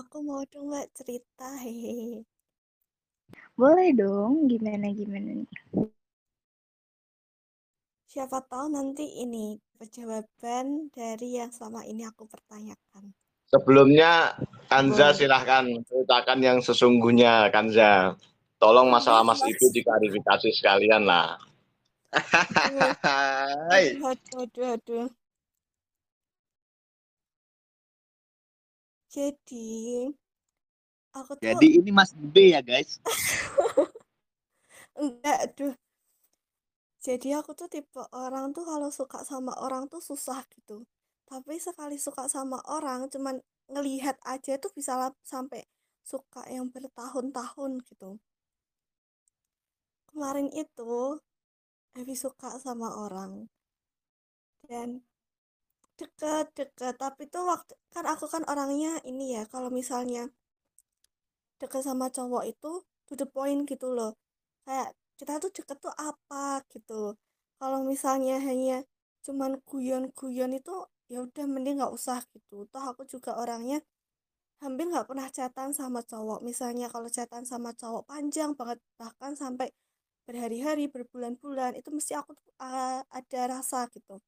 aku mau dong mbak cerita hehehe. Boleh dong, gimana gimana nih? Siapa tahu nanti ini jawaban dari yang selama ini aku pertanyakan. Sebelumnya Kanza Boleh. silahkan ceritakan yang sesungguhnya Kanza. Tolong masalah Mas Mas. itu diklarifikasi sekalian lah. Hai. Aduh, aduh, aduh, aduh. Jadi, aku tuh Jadi ini Mas B ya guys. enggak, aduh. Jadi aku tuh tipe orang tuh kalau suka sama orang tuh susah gitu. Tapi sekali suka sama orang, cuman ngelihat aja tuh bisa sampai suka yang bertahun-tahun gitu. Kemarin itu habis suka sama orang dan deket-deket tapi tuh waktu kan aku kan orangnya ini ya kalau misalnya deket sama cowok itu to the point gitu loh. Kayak kita tuh deket tuh apa gitu. Kalau misalnya hanya cuman guyon-guyon itu ya udah mending nggak usah gitu. Toh aku juga orangnya hampir nggak pernah chatan sama cowok. Misalnya kalau chatan sama cowok panjang banget bahkan sampai berhari-hari berbulan-bulan itu mesti aku uh, ada rasa gitu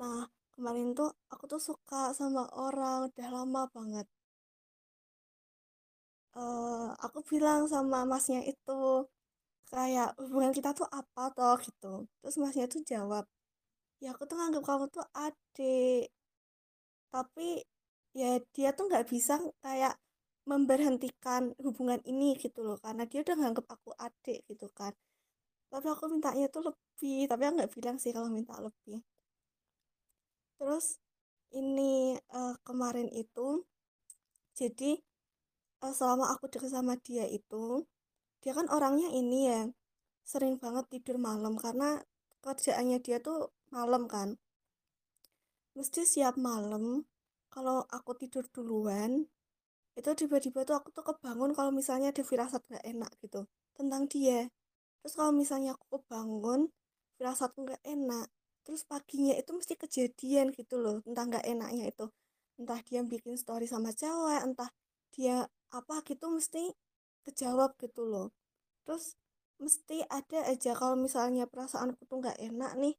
nah kemarin tuh aku tuh suka sama orang udah lama banget. Eh aku bilang sama masnya itu kayak hubungan kita tuh apa toh? Gitu. Terus masnya tuh jawab ya aku tuh nganggap kamu tuh adik. Tapi ya dia tuh nggak bisa kayak memberhentikan hubungan ini gitu loh karena dia udah nganggap aku adik gitu kan. Tapi aku mintanya tuh lebih tapi aku nggak bilang sih kalau minta lebih terus ini eh, kemarin itu jadi eh, selama aku deket sama dia itu dia kan orangnya ini ya sering banget tidur malam karena kerjaannya dia tuh malam kan. Mesti siap malam kalau aku tidur duluan itu tiba-tiba tuh aku tuh kebangun kalau misalnya ada firasat gak enak gitu tentang dia. Terus kalau misalnya aku kebangun firasatku gak enak terus paginya itu mesti kejadian gitu loh tentang gak enaknya itu. Entah dia bikin story sama cewek entah dia apa gitu mesti kejawab gitu loh. Terus mesti ada aja kalau misalnya perasaanku tuh nggak enak nih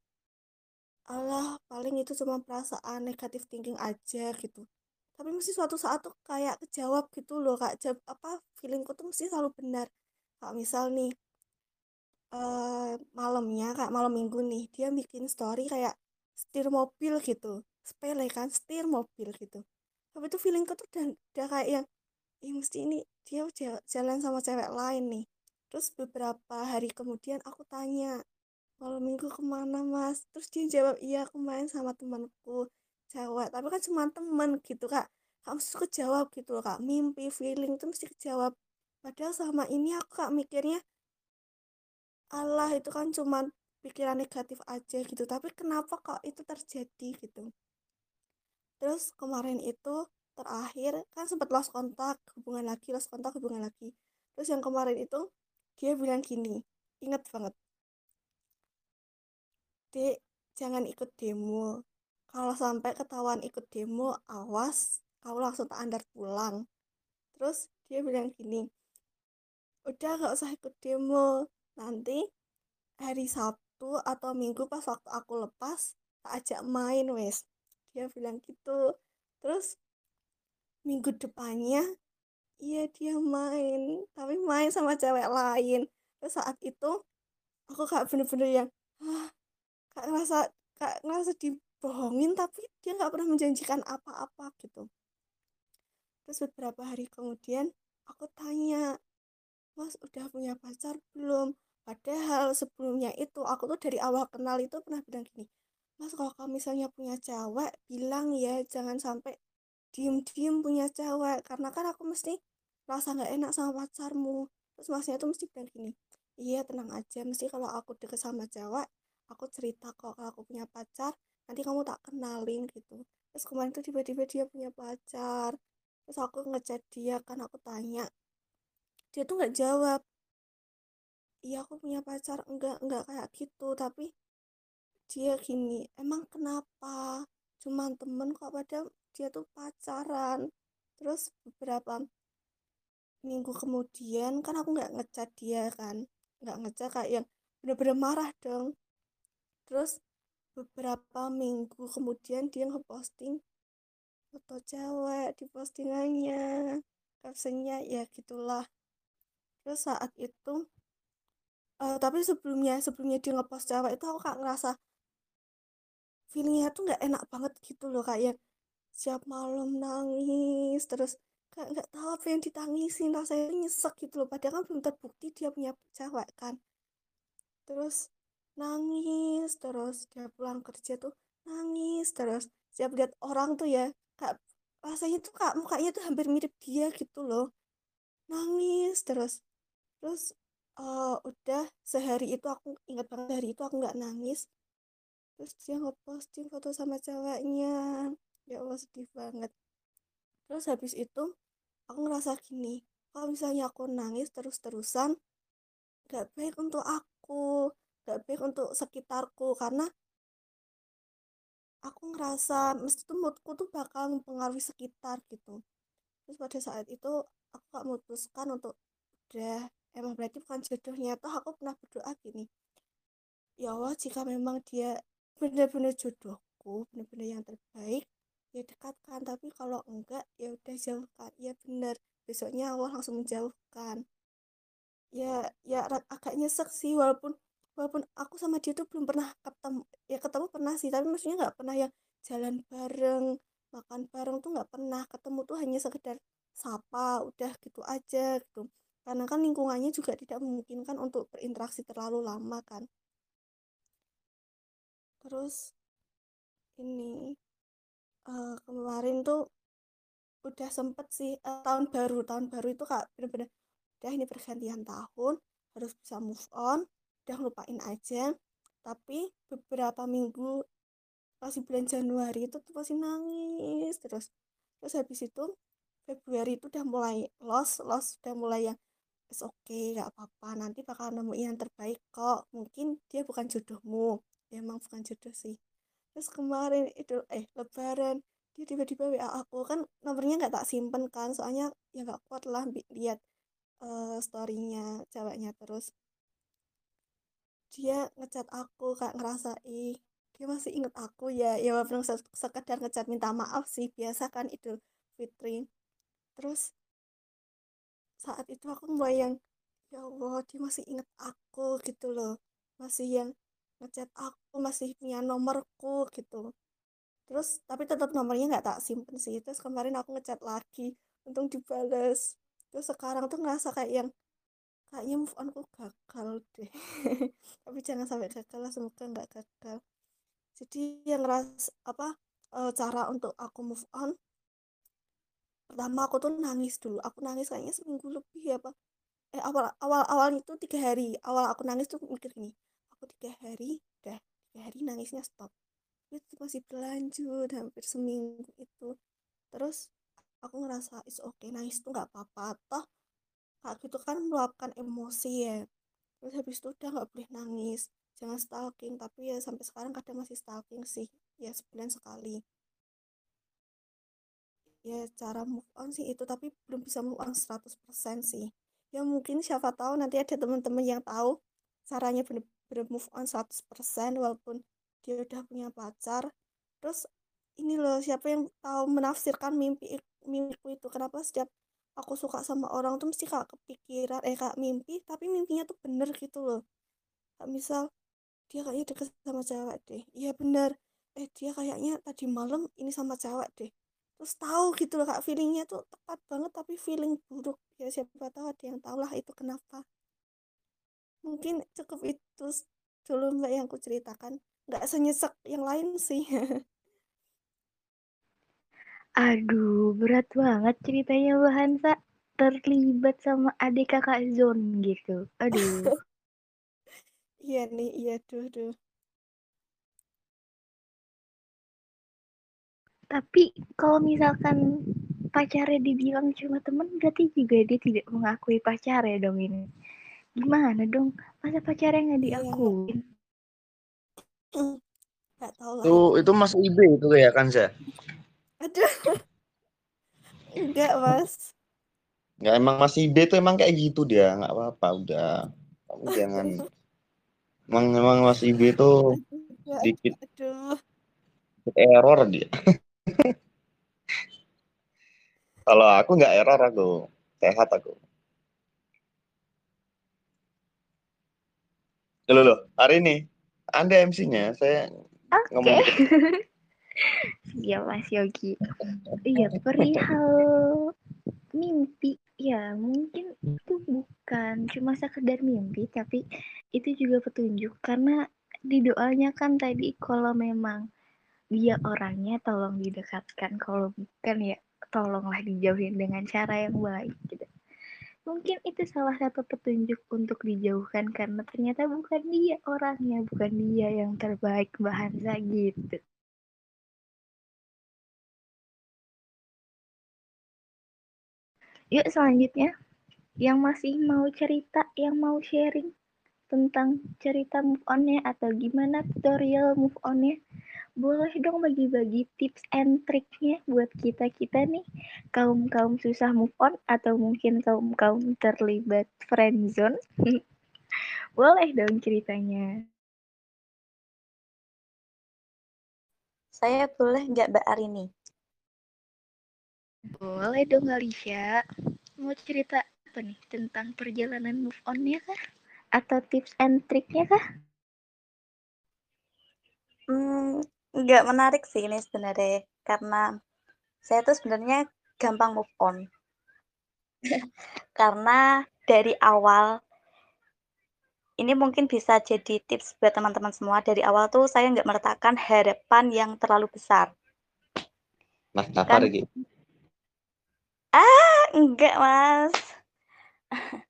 Allah paling itu cuma perasaan negatif thinking aja gitu. Tapi mesti suatu saat tuh kayak kejawab gitu loh kak. Apa feelingku tuh mesti selalu benar. Kak misal nih eh malamnya kak malam minggu nih dia bikin story kayak setir mobil gitu sepele kan setir mobil gitu. Tapi tuh feelingku tuh udah, udah kayak yang Ih, mesti ini dia ja- jalan sama cewek lain nih. Terus beberapa hari kemudian aku tanya malam minggu ke mana mas? Terus dia jawab iya aku main sama temanku cewek. Tapi kan cuma temen gitu kak. Kak mesti kejawab gitu loh kak. Mimpi feeling itu mesti kejawab. Padahal sama ini aku kak mikirnya Allah itu kan cuma pikiran negatif aja gitu. Tapi kenapa kok itu terjadi gitu? Terus kemarin itu terakhir kan sempat lost kontak hubungan lagi lost kontak hubungan lagi. Terus yang kemarin itu dia bilang gini inget banget. Dek jangan ikut demo. Kalau sampai ketahuan ikut demo awas kamu langsung tak antar pulang. Terus dia bilang gini udah gak usah ikut demo nanti hari Sabtu atau Minggu pas waktu aku lepas tak ajak main wes. Dia bilang gitu. Terus minggu depannya iya dia main. Tapi main sama cewek lain. Terus saat itu aku kayak bener-bener yang ah kayak ngerasa kayak ngerasa dibohongin tapi dia nggak pernah menjanjikan apa-apa gitu. Terus beberapa hari kemudian aku tanya mas udah punya pacar belum padahal sebelumnya itu aku tuh dari awal kenal itu pernah bilang gini mas kalau kamu misalnya punya cewek bilang ya jangan sampai diem-diem punya cewek. Karena kan aku mesti rasa nggak enak sama pacarmu. Terus masnya tuh mesti bilang gini iya tenang aja mesti kalau aku deket sama cewek aku cerita kok kalau aku punya pacar nanti kamu tak kenalin gitu. Terus kemarin tuh tiba-tiba dia punya pacar. Terus aku ngechat dia kan aku tanya dia tuh nggak jawab iya aku punya pacar. Enggak enggak kayak gitu. Tapi dia gini emang kenapa? Cuman temen kok padahal dia tuh pacaran. Terus beberapa minggu kemudian kan aku nggak ngechat dia kan nggak ngechat kayak yang bener-bener marah dong. Terus beberapa minggu kemudian dia ngeposting foto cewek di postingannya captionnya ya gitulah. Terus saat itu uh, tapi sebelumnya sebelumnya dia ngepost cewek itu aku kayak ngerasa feelingnya tuh nggak enak banget gitu loh kayak siap malam nangis terus kayak nggak tahu apa yang ditangisin rasanya nyesek gitu loh padahal kan belum terbukti dia punya cewek kan. Terus nangis terus dia pulang kerja tuh nangis terus siap lihat orang tuh ya kak rasanya tuh kak mukanya tuh hampir mirip dia gitu loh. Nangis terus terus uh, udah sehari itu aku ingat banget hari itu aku nggak nangis. Terus dia ngeposting foto sama ceweknya. Ya Allah sedih banget. Terus habis itu aku ngerasa gini kalau misalnya aku nangis terus-terusan gak baik untuk aku gak baik untuk sekitarku. Karena aku ngerasa mesti tuh moodku tuh bakal mempengaruhi sekitar gitu. Terus pada saat itu aku gak memutuskan untuk udah emang berarti bukan jodohnya. Toh aku pernah berdoa gini ya Allah jika memang dia benar-benar jodohku benar-benar yang terbaik ya dekatkan. Tapi kalau enggak ya udah jauhkan. Ya benar. Besoknya Allah langsung menjauhkan. Ya ya agak nyesek sih. Walaupun walaupun aku sama dia tuh belum pernah ketemu ya ketemu pernah sih. Tapi maksudnya nggak pernah yang jalan bareng makan bareng tuh nggak pernah ketemu. Tuh hanya sekedar sapa udah gitu aja gitu karena kan lingkungannya juga tidak memungkinkan untuk berinteraksi terlalu lama kan. Terus ini uh, kemarin tuh udah sempet sih uh, tahun baru tahun baru itu kak bener-bener udah ini pergantian tahun harus bisa move on udah ngelupain aja. Tapi beberapa minggu masih bulan Januari itu tuh masih nangis terus. Terus habis itu Februari itu udah mulai lost lost udah mulai yang it's okay gak apa-apa nanti bakal nemuin yang terbaik kok. Mungkin dia bukan jodohmu. Ya, emang bukan jodoh sih. Terus kemarin itu eh lebaran dia tiba-tiba WA aku. Kan nomornya nggak tak simpen kan soalnya ya nggak kuat lah lihat uh, storynya ceweknya terus. Dia ngechat aku kayak ngerasa ih dia masih inget aku ya. Ya walaupun sekedar ngechat minta maaf sih biasa kan itu Fitri. Terus saat itu aku yang ya Allah dia masih inget aku gitu loh. Masih yang ngechat aku masih punya nomorku gitu. Terus tapi tetap nomornya nggak tak simpen sih. Terus kemarin aku ngechat lagi untung dibales. Terus sekarang tuh ngerasa kayak yang kayaknya move on ku gagal deh. Tapi jangan sampai gagal lah semoga nggak gagal. Jadi yang ras apa e, cara untuk aku move on pertama aku tuh nangis dulu aku nangis kayaknya seminggu lebih ya pak. Eh awal awal awal itu tiga hari. Awal aku nangis tuh mikir gini aku tiga hari udah tiga hari nangisnya stop. Itu masih berlanjut hampir seminggu itu. Terus aku ngerasa is oke okay, nangis tuh nggak apa-apa. Toh kayak gitu kan meluapkan emosi ya. Terus habis itu udah nggak boleh nangis. Jangan stalking tapi ya sampai sekarang kadang masih stalking sih ya sebulan sekali ya cara move on sih itu tapi belum bisa move on 100% sih. Ya mungkin siapa tahu nanti ada teman-teman yang tahu caranya bener-bener move on 100% walaupun dia udah punya pacar. Terus ini loh siapa yang tahu menafsirkan mimpi mimpiku itu? Kenapa setiap aku suka sama orang tuh mesti kak kepikiran eh kak mimpi tapi mimpinya tuh bener gitu loh. Kak misal dia kayaknya deket sama cewek deh. Iya bener. Eh dia kayaknya tadi malam ini sama cewek deh terus tahu gitu loh kak feelingnya tuh tepat banget tapi feeling buruk ya siapa tahu ada yang tahu lah itu kenapa mungkin cukup itu dulu mbak yang aku ceritakan nggak senyesek yang lain sih Aduh, berat banget ceritanya Bu Hansa. Terlibat sama adik kakak Zon gitu. Aduh. iya nih, iya tuh, tuh. Tapi kalau misalkan pacarnya dibilang cuma temen, berarti juga dia tidak mengakui pacarnya dong ini. Gimana dong? Masa pacarnya nggak iya, diakuin? Iya, Gak tahu lah. Itu, itu masuk IB itu ya kan, saya? Aduh. Enggak, Mas. Nggak emang Mas Ibe tuh emang kayak gitu dia, nggak apa-apa udah. Kamu jangan emang emang Mas Ibe tuh Enggak, dikit aduh. error dia. Kalau aku nggak error aku, sehat aku. Loh, loh, hari ini Anda MC-nya, saya Oke. ngomong Siap Mas Yogi. Iya, perihal mimpi. Ya, mungkin itu bukan cuma sekedar mimpi, tapi itu juga petunjuk. Karena di doanya kan tadi kalau memang dia orangnya tolong didekatkan. Kalau bukan ya tolonglah dijauhin dengan cara yang baik gitu. Mungkin itu salah satu petunjuk untuk dijauhkan karena ternyata bukan dia orangnya, bukan dia yang terbaik bahasa gitu. Yuk selanjutnya, yang masih mau cerita, yang mau sharing tentang cerita move on-nya atau gimana tutorial move on-nya, boleh dong bagi-bagi tips and triknya buat kita-kita nih, kaum-kaum susah move on atau mungkin kaum-kaum terlibat friendzone. boleh dong ceritanya. Saya boleh nggak Mbak Arini? Boleh dong Alicia. Mau cerita apa nih tentang perjalanan move on-nya kah? Atau tips and triknya kah? Hmm, nggak menarik sih ini sebenarnya karena saya tuh sebenarnya gampang move on. karena dari awal ini mungkin bisa jadi tips buat teman-teman semua. Dari awal tuh saya nggak meletakkan harapan yang terlalu besar. Mas Tafar Kan- gitu. Ah, enggak, Mas.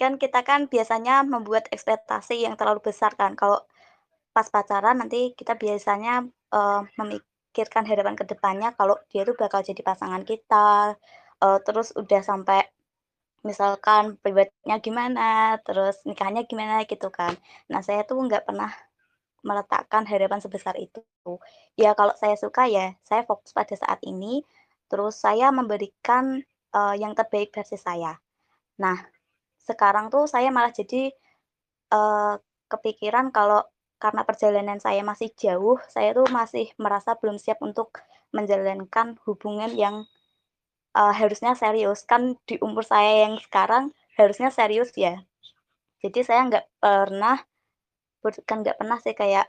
Kan kita kan biasanya membuat ekspektasi yang terlalu besar kan. Kalau pas pacaran nanti kita biasanya eh, memikirkan harapan ke depannya kalau dia tuh bakal jadi pasangan kita. eh, terus udah sampai misalkan pribadinya gimana, terus nikahnya gimana gitu kan. Nah, saya tuh nggak pernah meletakkan harapan sebesar itu. Ya kalau saya suka ya, saya fokus pada saat ini, terus saya memberikan eh, yang terbaik versi saya. Nah, sekarang tuh saya malah jadi eh, kepikiran kalau karena perjalanan saya masih jauh, saya tuh masih merasa belum siap untuk menjalankan hubungan yang eh, harusnya serius. Kan di umur saya yang sekarang harusnya serius ya. Jadi saya nggak pernah, bukan nggak pernah sih kayak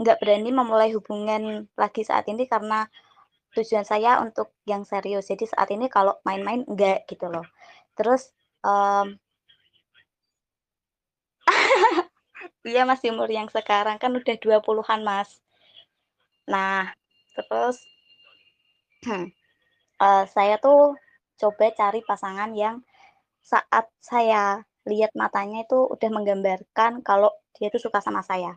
nggak berani memulai hubungan lagi saat ini karena tujuan saya untuk yang serius. Jadi saat ini kalau main-main enggak gitu loh. Terus em, Iya masih umur yang sekarang kan udah 20-an Mas. Nah, terus eh, saya tuh coba cari pasangan yang saat saya lihat matanya itu udah menggambarkan kalau dia tuh suka sama saya.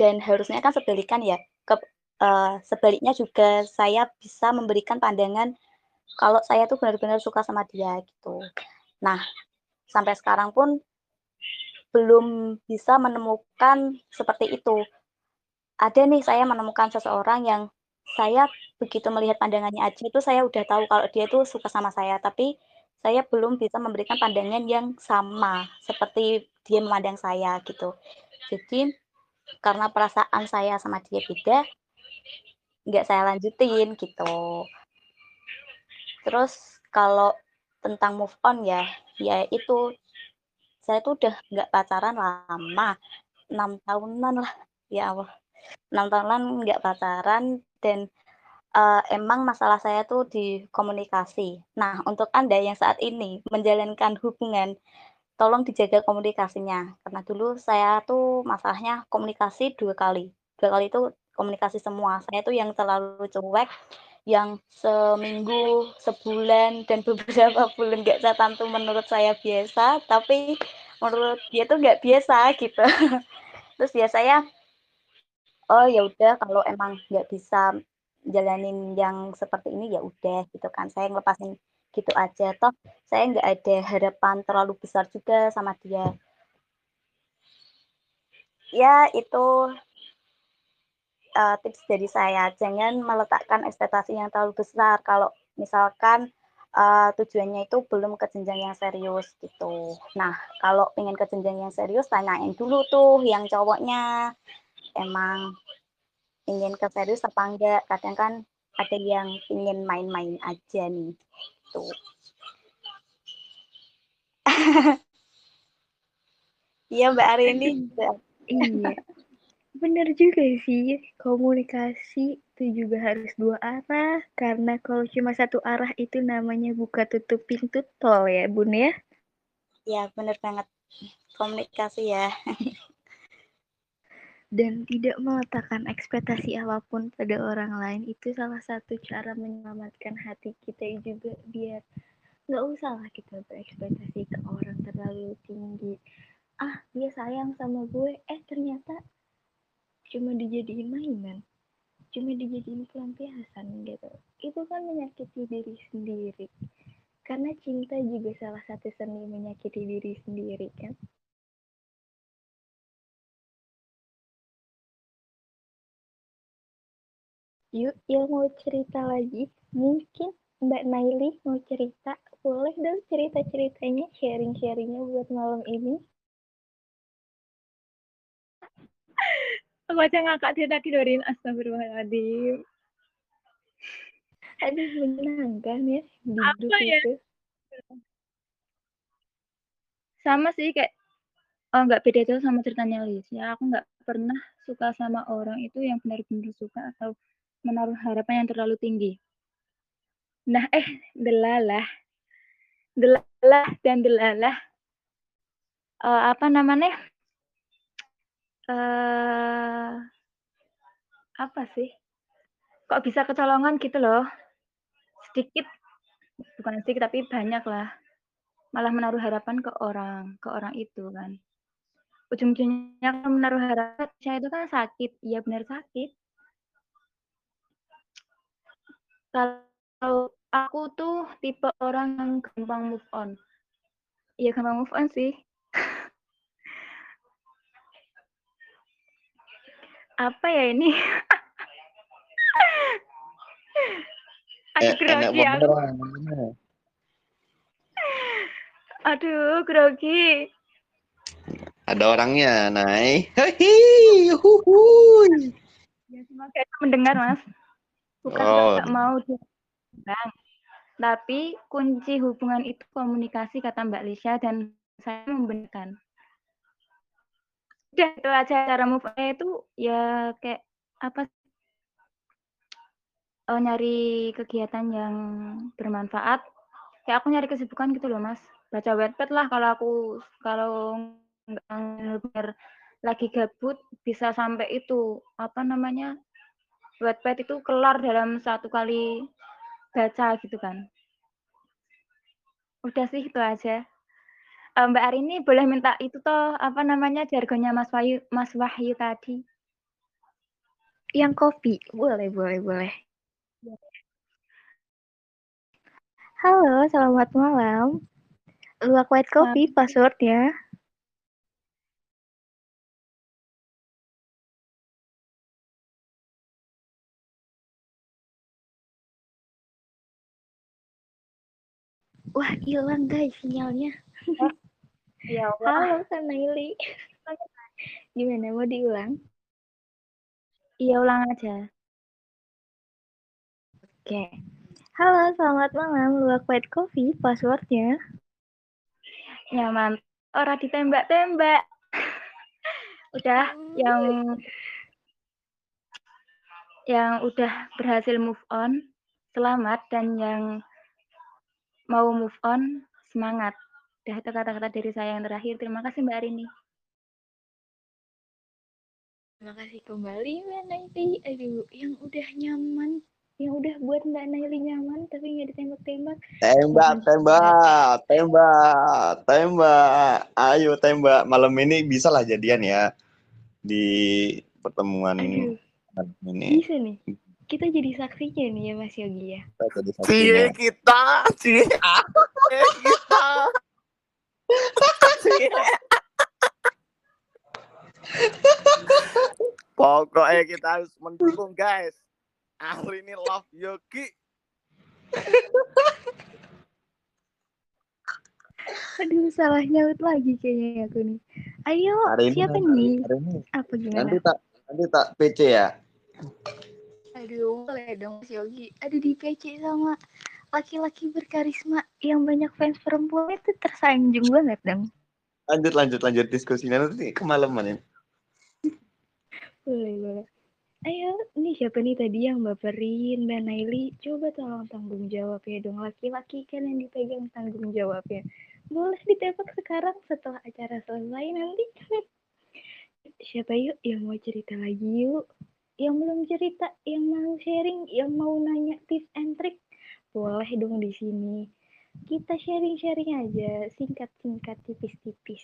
Dan harusnya kan sebalikan ya. Ke, eh, sebaliknya juga saya bisa memberikan pandangan kalau saya tuh benar-benar suka sama dia gitu. Nah, sampai sekarang pun belum bisa menemukan seperti itu. Ada nih saya menemukan seseorang yang saya begitu melihat pandangannya aja itu saya udah tahu kalau dia tuh suka sama saya, tapi saya belum bisa memberikan pandangan yang sama seperti dia memandang saya gitu. Jadi karena perasaan saya sama dia beda, nggak saya lanjutin gitu. Terus kalau tentang move on ya, ya itu saya tuh udah nggak pacaran lama, enam tahunan lah, ya Allah, enam tahunan nggak pacaran dan uh, emang masalah saya tuh di komunikasi. Nah, untuk Anda yang saat ini menjalankan hubungan, tolong dijaga komunikasinya. Karena dulu saya tuh masalahnya komunikasi dua kali. Dua kali itu komunikasi semua. Saya tuh yang terlalu cuek, yang seminggu, sebulan, dan beberapa bulan. Nggak catatan tuh menurut saya biasa, tapi menurut dia tuh nggak biasa gitu. Terus biasanya, oh ya udah kalau emang nggak bisa jalanin yang seperti ini ya udah gitu kan. Saya ngelepasin gitu aja. Toh saya nggak ada harapan terlalu besar juga sama dia. Ya itu eh, tips dari saya, jangan meletakkan ekspektasi yang terlalu besar kalau misalkan eh, tujuannya itu belum ke jenjang yang serius gitu. Nah, kalau pengen ke jenjang yang serius, tanyain dulu tuh yang cowoknya emang ingin ke serius apa enggak. Kadang kan ada yang ingin main-main aja nih. Tuh. Iya Mbak Arini. Iya. Bener juga sih, komunikasi itu juga harus dua arah, karena kalau cuma satu arah itu namanya buka tutup pintu tol ya, Bun ya. Ya bener banget. Komunikasi ya. Dan tidak meletakkan ekspektasi apa pun pada orang lain itu salah satu cara menyelamatkan hati kita juga biar nggak usah lah kita berekspektasi ke orang terlalu tinggi. Ah, dia sayang sama gue, eh ternyata cuma dijadiin mainan, cuma dijadiin pelampiasan gitu. Itu kan menyakiti diri sendiri. Karena cinta juga salah satu seni menyakiti diri sendiri kan. Yuk, Il mau cerita lagi. Mungkin Mbak Naili mau cerita. Boleh dong cerita-ceritanya, sharing-sharingnya buat malam ini. Aku aja ngakak dia tadi Dorin. Astagfirullahaladzim. Aduh, menyenangkan ya hidup Apa ya? itu. Sama sih kayak oh nggak beda jauh sama ceritanya Liz. Ya aku nggak pernah suka sama orang itu yang benar-benar suka atau menaruh harapan yang terlalu tinggi. Nah, eh, delalah. Delalah dan delalah. Eh, apa namanya? Eh apa sih? Kok bisa kecolongan gitu loh? Sedikit, bukan sedikit tapi banyak lah. Malah menaruh harapan ke orang, ke orang itu kan. Ujung-ujungnya menaruh harapan, saya itu kan sakit. Iya benar sakit. Kalau aku tuh tipe orang yang gampang move on. Iya gampang move on sih. Apa ya ini? Aduh, Eh, grogi aku. Aduh, grogi. Ada orangnya, Nay. Hehi, huhuy. Ya, semoga itu mendengar, Mas. Bukan Oh. nggak mau dia bilang. Tapi kunci hubungan itu komunikasi kata Mbak Lisha dan saya membenarkan. Udah itu aja cara move on itu ya kayak apa eh, nyari kegiatan yang bermanfaat. Kayak aku nyari kesibukan gitu loh, Mas. Baca Wattpad lah kalau aku kalau nggak lagi gabut bisa sampai itu apa namanya Wattpad itu kelar dalam satu kali baca gitu kan. Udah sih itu aja. Eh, Mbak Arini boleh minta itu toh apa namanya jargonnya Mas Wahyu Mas Wahyu tadi. Yang kopi, boleh, boleh, boleh. Halo, selamat malam. Luwak White Coffee, passwordnya. Wah, hilang guys sinyalnya. Ya Allah. Halo, Kak Naili. Gimana, mau diulang? Iya ulang aja. Oke. Halo, selamat malam. Luwak White Coffee, passwordnya. Ya mantap. Orang ditembak-tembak. Udah yang yang udah berhasil move on, selamat dan yang mau move on, semangat. Kata-kata dari saya yang terakhir. Terima kasih Mbak Arini. Terima kasih kembali Mbak Naili. Aduh, yang udah nyaman, yang udah buat Mbak Naili nyaman tapi nggak ditembak-tembak. Tembak, tembak, tembak, tembak. Ayo tembak. Malam ini bisa lah jadian ya di pertemuan Aduh, ini. bisa nih. Kita jadi saksinya nih ya Mas Yogi ya. Kita jadi Cie saksinya. kita, cie cie kita. Pokoknya kita harus mendukung guys. Hari ini love Yogi. Aduh, salah nyaut lagi kayaknya aku nih. Ayo, Hari ini siapa hari, nih? hari ini Apa gimana? nanti tak nanti tak PC ya. Aduh, boleh dong Mas Yogi. Aduh, di PC sama laki-laki berkarisma yang banyak fans perempuan itu tersanjung banget dong. Lanjut lanjut lanjut diskusinya nanti kemalaman ya. Boleh, boleh. Ayo, nih siapa nih tadi yang baperin Mbak Naili? Coba tolong tanggung jawab ya dong. Laki-laki kan yang dipegang tanggung jawabnya. Boleh ditembak sekarang setelah acara selesai nanti. Siapa yuk yang mau cerita lagi yuk? Yang belum cerita, yang mau sharing, yang mau nanya tips and trick, boleh dong di sini. Kita sharing-sharing aja, singkat-singkat, tipis-tipis.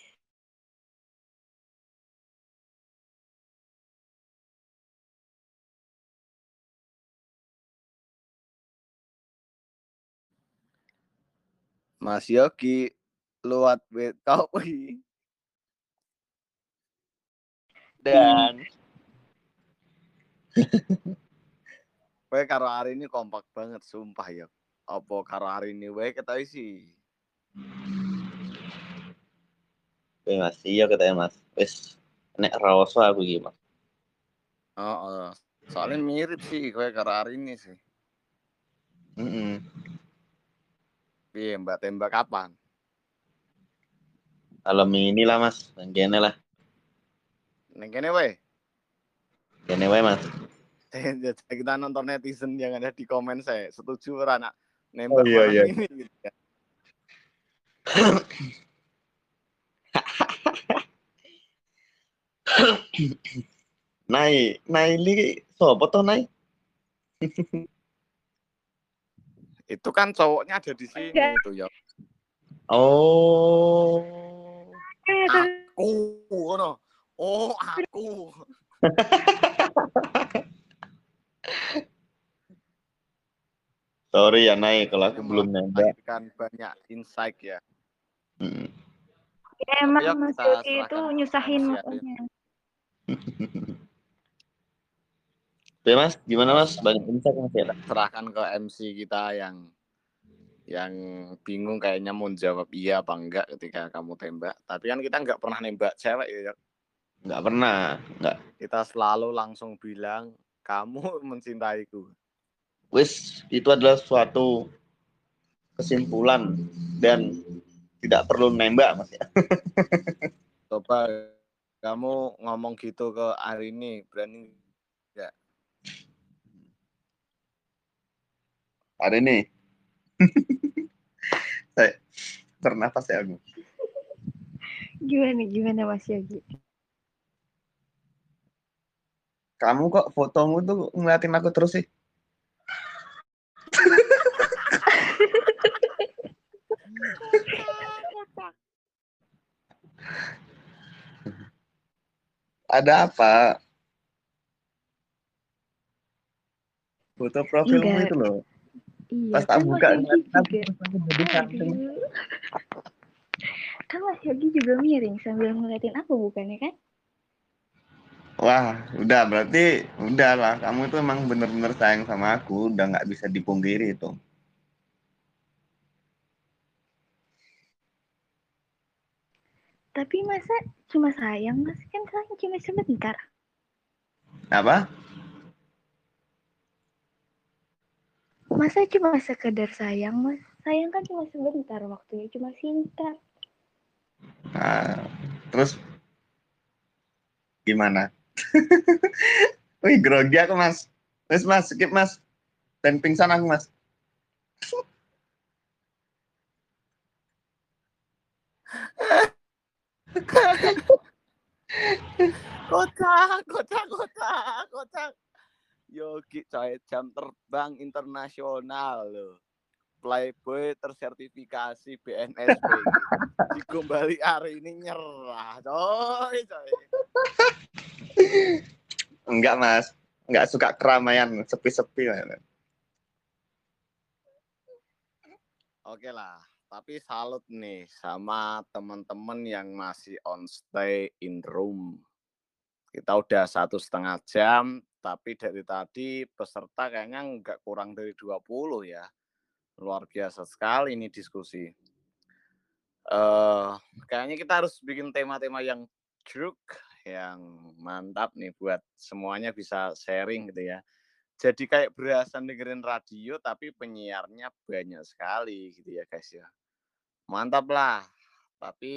Mas Yogi, luat Betawi. Dan Kowe karo hari ini kompak banget sumpah ya. Apa karo hari ini wae kita sih. Oke mas, iya katanya mas. Wes nek rawoso aku iki mas. Oh, soalnya mirip sih kowe karo hari ini sih. Mm-mm. Iya, Mbak tembak kapan? Malam ini lah mas, nang kene lah, Neng kene wae. kene wae mas. kita nonton netizen yang ada di komen saya setuju ora nak nembak Oh, iya, iya. ini gitu ya. Nai, Naili sopo to Nai? Itu kan cowoknya ada di sini itu ya. Oh. Aku. Oh, aku. Sorry ya Nai kalau aku belum nembak. Kan banyak insight ya. Mm. Ya, emang Ayo Mas Yogi itu nyusahin makanya. Oke mas, gimana mas? Banyak insight mas ya? Serahkan ke MC kita yang yang bingung kayaknya mau jawab iya apa enggak ketika kamu tembak. Tapi kan kita nggak pernah nembak cewek ya. Nggak pernah, nggak. Kita selalu langsung bilang kamu mencintaiku. Wis itu adalah suatu kesimpulan dan tidak perlu nembak mas ya. Coba kamu ngomong gitu ke hari ini berani Hari ini. Saya bernafas ya aku. Gimana, gimana Mas Yogi? Kamu kok fotomu tuh ngeliatin aku terus sih? Ada apa? Foto profilmu Enggak. itu loh. Iya, Pas tak kan buka jadi cantik. Aduh. Kan Mas Yogi juga miring sambil ngeliatin aku bukannya kan? Wah, udah berarti udah lah. Kamu itu emang bener-bener sayang sama aku, udah nggak bisa dipungkiri itu. Tapi masa cuma sayang Mas kan sayang cuma sebentar. Apa? Masa cuma sekedar sayang Mas? Sayang kan cuma sebentar waktunya cuma singkat. Nah, terus gimana? Wih, grogi aku mas. Wes mas, skip mas. Dan pingsan aku mas. kocak kocak kocak kocak Yogi coy jam terbang internasional loh Playboy tersertifikasi BNSP dikembali hari ini nyerah coy coy Enggak mas, enggak suka keramaian, sepi-sepi. Mas. oke lah tapi salut nih sama teman-teman yang masih on stay in room kita udah satu setengah jam, tapi dari tadi peserta kayaknya nggak kurang dari 20 ya. Luar biasa sekali ini diskusi. Uh, kayaknya kita harus bikin tema-tema yang truk, yang mantap nih buat semuanya bisa sharing gitu ya. Jadi kayak berasa dengerin radio tapi penyiarnya banyak sekali gitu ya guys ya. Mantap lah. Tapi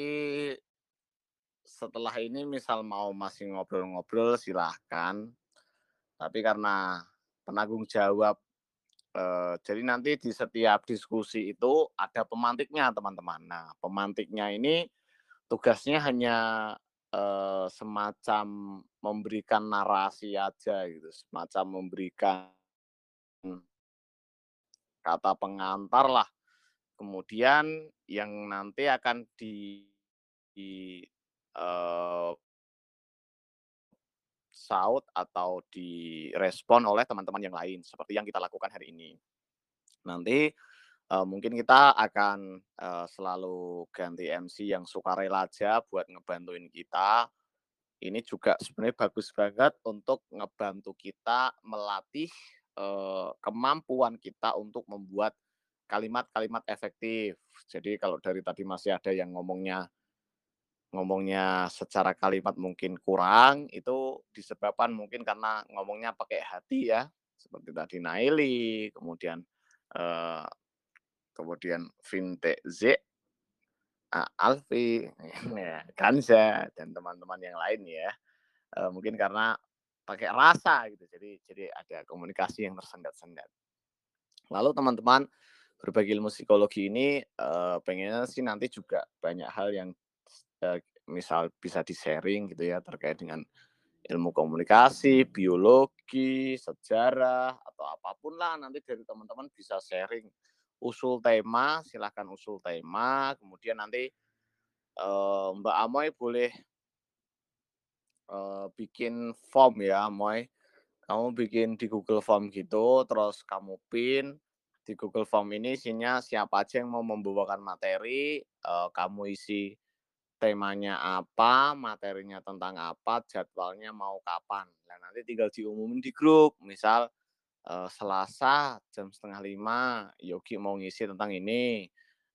setelah ini misal mau masih ngobrol-ngobrol silahkan. Tapi karena penanggung jawab eh, jadi nanti di setiap diskusi itu ada pemantiknya teman-teman. Nah pemantiknya ini tugasnya hanya eh, semacam memberikan narasi aja gitu, semacam memberikan kata pengantar lah. Kemudian yang nanti akan di, di uh, saut atau direspon oleh teman-teman yang lain seperti yang kita lakukan hari ini. Nanti uh, mungkin kita akan uh, selalu ganti MC yang suka rela aja buat ngebantuin kita. Ini juga sebenarnya bagus banget untuk ngebantu kita melatih uh, kemampuan kita untuk membuat kalimat-kalimat efektif. Jadi kalau dari tadi masih ada yang ngomongnya ngomongnya secara kalimat mungkin kurang itu disebabkan mungkin karena ngomongnya pakai hati ya seperti tadi Naili kemudian eh, kemudian Vinte Z Alfi ya, Kanza dan teman-teman yang lain ya. Eh, mungkin karena pakai rasa gitu jadi jadi ada komunikasi yang tersendat-sendat. Lalu teman-teman berbagi ilmu psikologi ini eh, pengennya sih nanti juga banyak hal yang uh, misal bisa di-sharing gitu ya terkait dengan ilmu komunikasi, biologi, sejarah atau apa pun lah nanti dari teman-teman bisa sharing usul tema, silahkan usul tema, kemudian nanti uh, Mbak Amoy boleh uh, bikin form ya, Amoy. Kamu bikin di Google Form gitu, terus kamu pin di Google Form ini isinya siapa aja yang mau membawakan materi, uh, kamu isi temanya apa, materinya tentang apa, jadwalnya mau kapan. Nah, nanti tinggal diumumin di grup. Misal eh, Selasa jam setengah lima, Yogi mau ngisi tentang ini.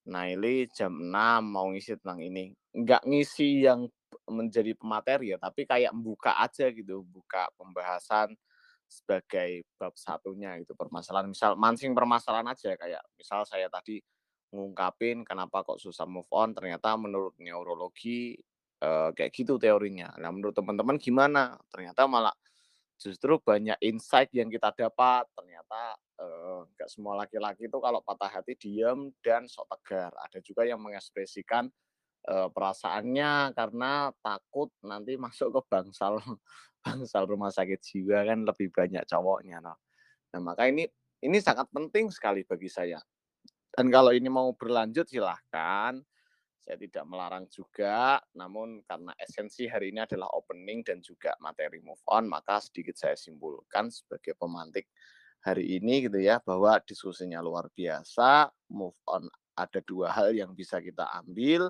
Naili jam 6 mau ngisi tentang ini. Enggak ngisi yang menjadi pemateri ya, tapi kayak membuka aja gitu, buka pembahasan sebagai bab satunya gitu permasalahan. Misal mancing permasalahan aja kayak misal saya tadi ngungkapin kenapa kok susah move on ternyata menurut neurologi uh, kayak gitu teorinya. Nah, menurut teman-teman gimana? Ternyata malah justru banyak insight yang kita dapat. Ternyata nggak uh, semua laki-laki itu kalau patah hati diam dan sok tegar. Ada juga yang mengekspresikan uh, perasaannya karena takut nanti masuk ke bangsal bangsal rumah sakit jiwa kan lebih banyak cowoknya. Nah maka ini ini sangat penting sekali bagi saya dan kalau ini mau berlanjut silahkan. Saya tidak melarang juga, namun karena esensi hari ini adalah opening dan juga materi move on, maka sedikit saya simpulkan sebagai pemantik hari ini gitu ya, bahwa diskusinya luar biasa, move on ada dua hal yang bisa kita ambil.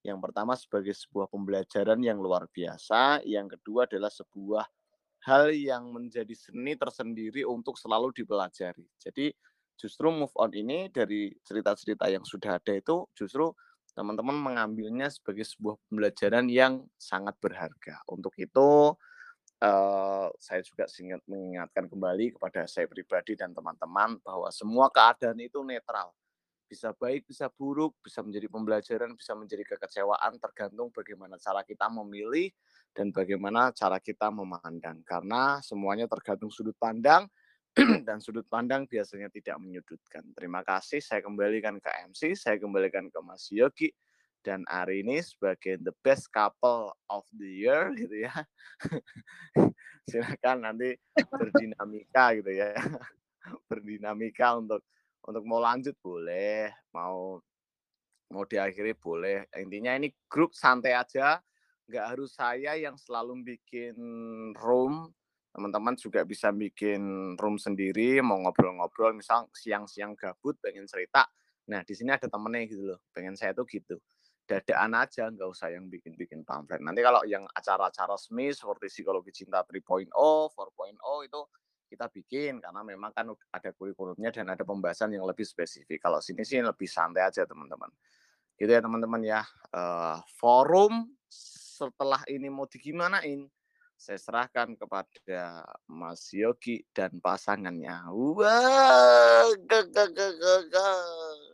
Yang pertama sebagai sebuah pembelajaran yang luar biasa, yang kedua adalah sebuah hal yang menjadi seni tersendiri untuk selalu dipelajari. Jadi justru move on ini dari cerita-cerita yang sudah ada itu justru teman-teman mengambilnya sebagai sebuah pembelajaran yang sangat berharga. Untuk itu uh, saya juga ingat mengingatkan kembali kepada saya pribadi dan teman-teman bahwa semua keadaan itu netral. Bisa baik, bisa buruk, bisa menjadi pembelajaran, bisa menjadi kekecewaan tergantung bagaimana cara kita memilih dan bagaimana cara kita memandang. Karena semuanya tergantung sudut pandang dan sudut pandang biasanya tidak menyudutkan. Terima kasih, saya kembalikan ke MC, saya kembalikan ke Mas Yogi, dan hari ini sebagai the best couple of the year gitu ya. Silakan nanti berdinamika gitu ya. berdinamika untuk untuk mau lanjut boleh, mau mau diakhiri boleh. Intinya ini grup santai aja, nggak harus saya yang selalu bikin room teman-teman juga bisa bikin room sendiri mau ngobrol-ngobrol misal siang-siang gabut pengen cerita nah di sini ada temennya gitu loh pengen saya tuh gitu dadaan aja, nggak usah yang bikin-bikin pamflet. Nanti kalau yang acara-acara resmi seperti psikologi cinta 3.0, 4.0 itu kita bikin karena memang kan ada kurikulumnya dan ada pembahasan yang lebih spesifik. Kalau sini sih lebih santai aja teman-teman. Gitu ya teman-teman ya. Uh, forum setelah ini mau digimanain, saya serahkan kepada Mas Yogi dan pasangannya. Wah, gak, gak, gak.